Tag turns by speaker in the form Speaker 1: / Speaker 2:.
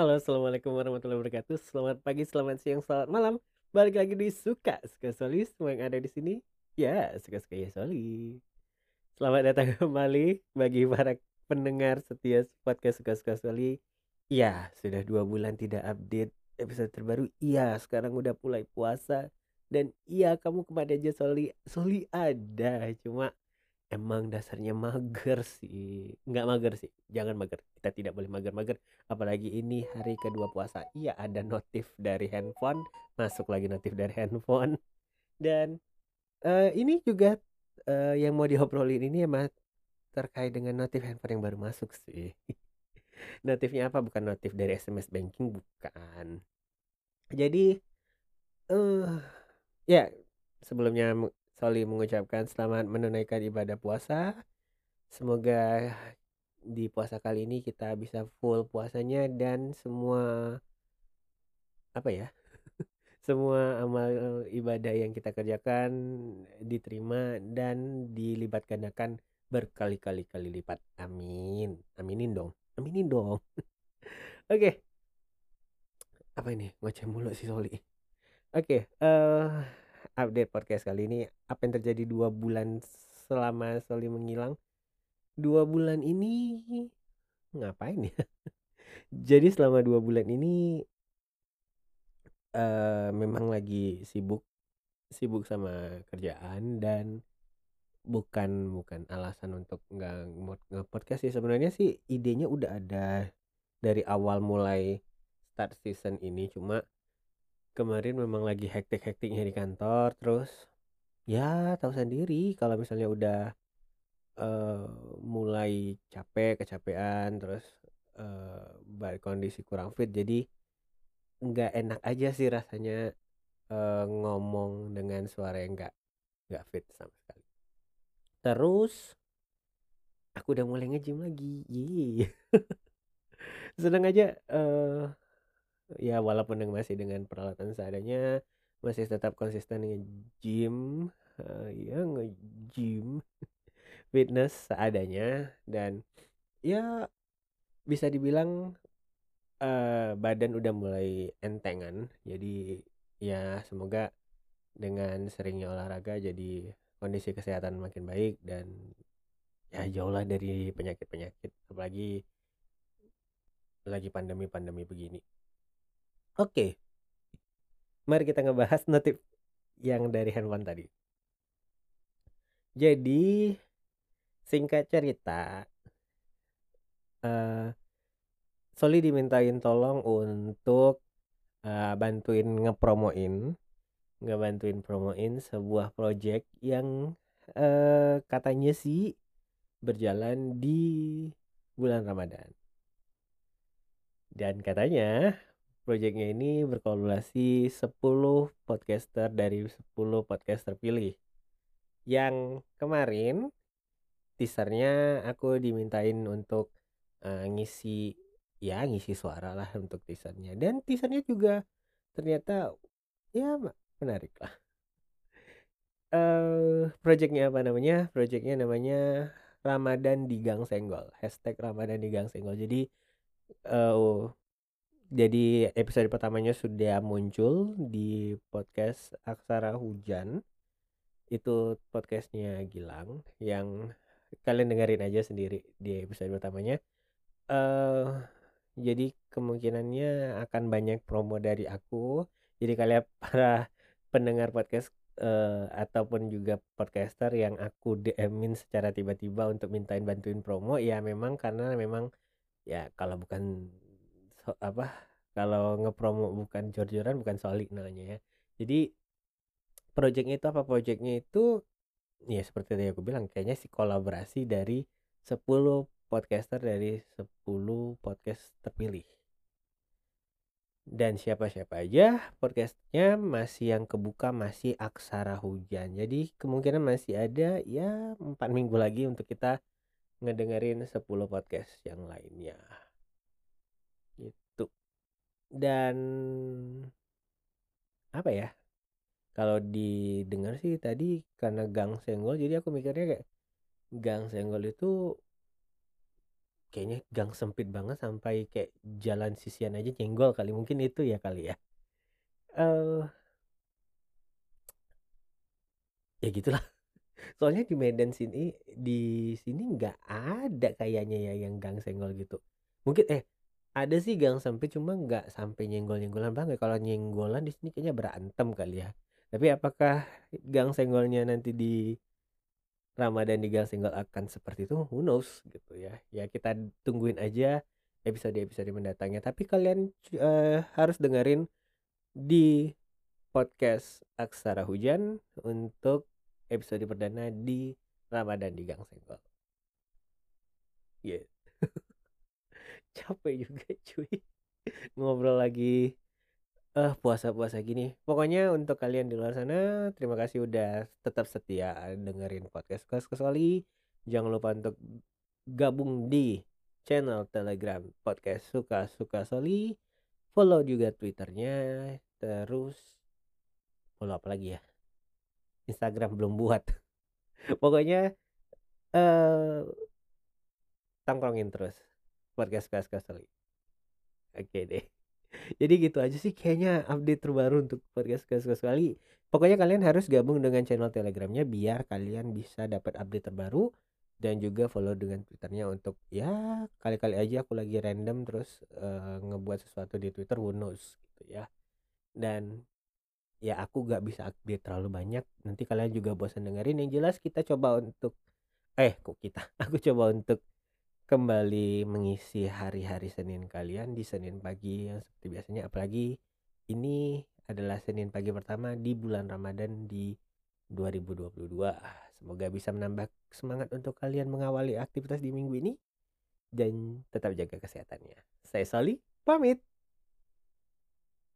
Speaker 1: Halo, assalamualaikum warahmatullahi wabarakatuh. Selamat pagi, selamat siang, selamat malam. Balik lagi di suka suka Soli. Semua yang ada di sini, ya suka suka ya Soli. Selamat datang kembali bagi para pendengar setia podcast suka suka Soli. Ya, sudah dua bulan tidak update episode terbaru. Iya, sekarang udah mulai puasa. Dan iya, kamu ke mana aja Soli? Soli ada, cuma emang dasarnya mager sih. Nggak mager sih jangan mager. Kita tidak boleh mager-mager. Apalagi ini hari kedua puasa. Iya ada notif dari handphone. Masuk lagi notif dari handphone. Dan uh, ini juga uh, yang mau diobrolin ini emang terkait dengan notif handphone yang baru masuk sih. Notifnya apa? Bukan notif dari SMS banking bukan. Jadi uh, ya sebelumnya Soli mengucapkan selamat menunaikan ibadah puasa. Semoga di puasa kali ini kita bisa full puasanya dan semua apa ya? semua amal ibadah yang kita kerjakan diterima dan dilibat gandakan berkali-kali kali lipat. Amin. Aminin dong. Aminin dong. Oke. okay. Apa ini? Ngoceh mulu sih Soli. Oke, okay, uh, update podcast kali ini apa yang terjadi dua bulan selama Soli menghilang? Dua bulan ini ngapain ya? Jadi selama dua bulan ini uh, memang lagi sibuk sibuk sama kerjaan dan bukan bukan alasan untuk nggak nge podcast sih. Sebenarnya sih idenya udah ada dari awal mulai start season ini cuma kemarin memang lagi hektik-hektiknya di kantor terus ya tahu sendiri kalau misalnya udah uh, mulai capek kecapean terus uh, kondisi kurang fit jadi nggak enak aja sih rasanya uh, ngomong dengan suara yang nggak nggak fit sama sekali. Terus aku udah mulai ngejim lagi seneng aja uh, ya walaupun yang masih dengan peralatan seadanya masih tetap konsisten nge-gym uh, ya nge-gym fitness seadanya dan ya bisa dibilang uh, badan udah mulai entengan. Jadi ya semoga dengan seringnya olahraga jadi kondisi kesehatan makin baik dan ya jauhlah dari penyakit-penyakit. Apalagi lagi pandemi-pandemi begini Oke. Mari kita ngebahas notif yang dari handphone tadi. Jadi singkat cerita uh, Soli dimintain tolong untuk uh, bantuin ngepromoin ngebantuin promoin sebuah project yang uh, katanya sih berjalan di bulan Ramadan. Dan katanya Proyeknya ini berkolaborasi 10 podcaster dari 10 podcaster pilih. Yang kemarin teasernya aku dimintain untuk uh, ngisi ya ngisi suara lah untuk teasernya dan teasernya juga ternyata ya menarik lah. Uh, projectnya apa namanya? Projectnya namanya Ramadan di Gang Senggol. Hashtag Ramadan di Gang Senggol. Jadi uh, jadi episode pertamanya sudah muncul di podcast Aksara Hujan. Itu podcastnya Gilang yang kalian dengerin aja sendiri di episode pertamanya. Uh, jadi kemungkinannya akan banyak promo dari aku. Jadi kalian para pendengar podcast uh, ataupun juga podcaster yang aku DM-in secara tiba-tiba untuk mintain bantuin promo ya memang karena memang ya kalau bukan so, apa kalau ngepromo bukan jor-joran bukan solid namanya ya. Jadi projectnya itu apa? Projectnya itu ya seperti yang aku bilang kayaknya sih kolaborasi dari 10 podcaster dari 10 podcast terpilih. Dan siapa-siapa aja podcastnya masih yang kebuka masih aksara hujan. Jadi kemungkinan masih ada ya empat minggu lagi untuk kita ngedengerin 10 podcast yang lainnya dan apa ya kalau didengar sih tadi karena gang senggol jadi aku mikirnya kayak gang senggol itu kayaknya gang sempit banget sampai kayak jalan sisian aja nyenggol kali mungkin itu ya kali ya. Eh ya gitulah. Soalnya di Medan sini di sini nggak ada kayaknya ya yang gang senggol gitu. Mungkin eh ada sih gang sempit cuma nggak sampai nyenggol-nyenggolan banget. Kalau nyenggolan di sini kayaknya berantem kali ya. Tapi apakah gang senggolnya nanti di Ramadan di Gang Senggol akan seperti itu? Who knows gitu ya. Ya kita tungguin aja episode-episode mendatangnya. Tapi kalian uh, harus dengerin di podcast Aksara Hujan untuk episode perdana di Ramadan di Gang Senggol. Yeah. Capek juga cuy ngobrol lagi uh, puasa-puasa gini. Pokoknya untuk kalian di luar sana, terima kasih udah tetap setia dengerin podcast Kelas Kesoli. Jangan lupa untuk gabung di channel Telegram podcast Suka Suka Soli. Follow juga Twitternya. Terus follow apa lagi ya? Instagram belum buat. Pokoknya uh, tangkrongin terus podcast Kelas Kesoli. Oke deh. Jadi gitu aja sih kayaknya update terbaru untuk podcast sekali. Pokoknya kalian harus gabung dengan channel telegramnya biar kalian bisa dapat update terbaru dan juga follow dengan twitternya untuk ya kali-kali aja aku lagi random terus uh, ngebuat sesuatu di twitter who knows gitu ya. Dan ya aku gak bisa update terlalu banyak. Nanti kalian juga bosan dengerin. Yang jelas kita coba untuk eh kok kita? Aku coba untuk kembali mengisi hari-hari Senin kalian di Senin pagi yang seperti biasanya. Apalagi ini adalah Senin pagi pertama di bulan Ramadan di 2022 semoga bisa menambah semangat untuk kalian mengawali aktivitas di minggu ini dan tetap jaga kesehatannya. Saya Sali pamit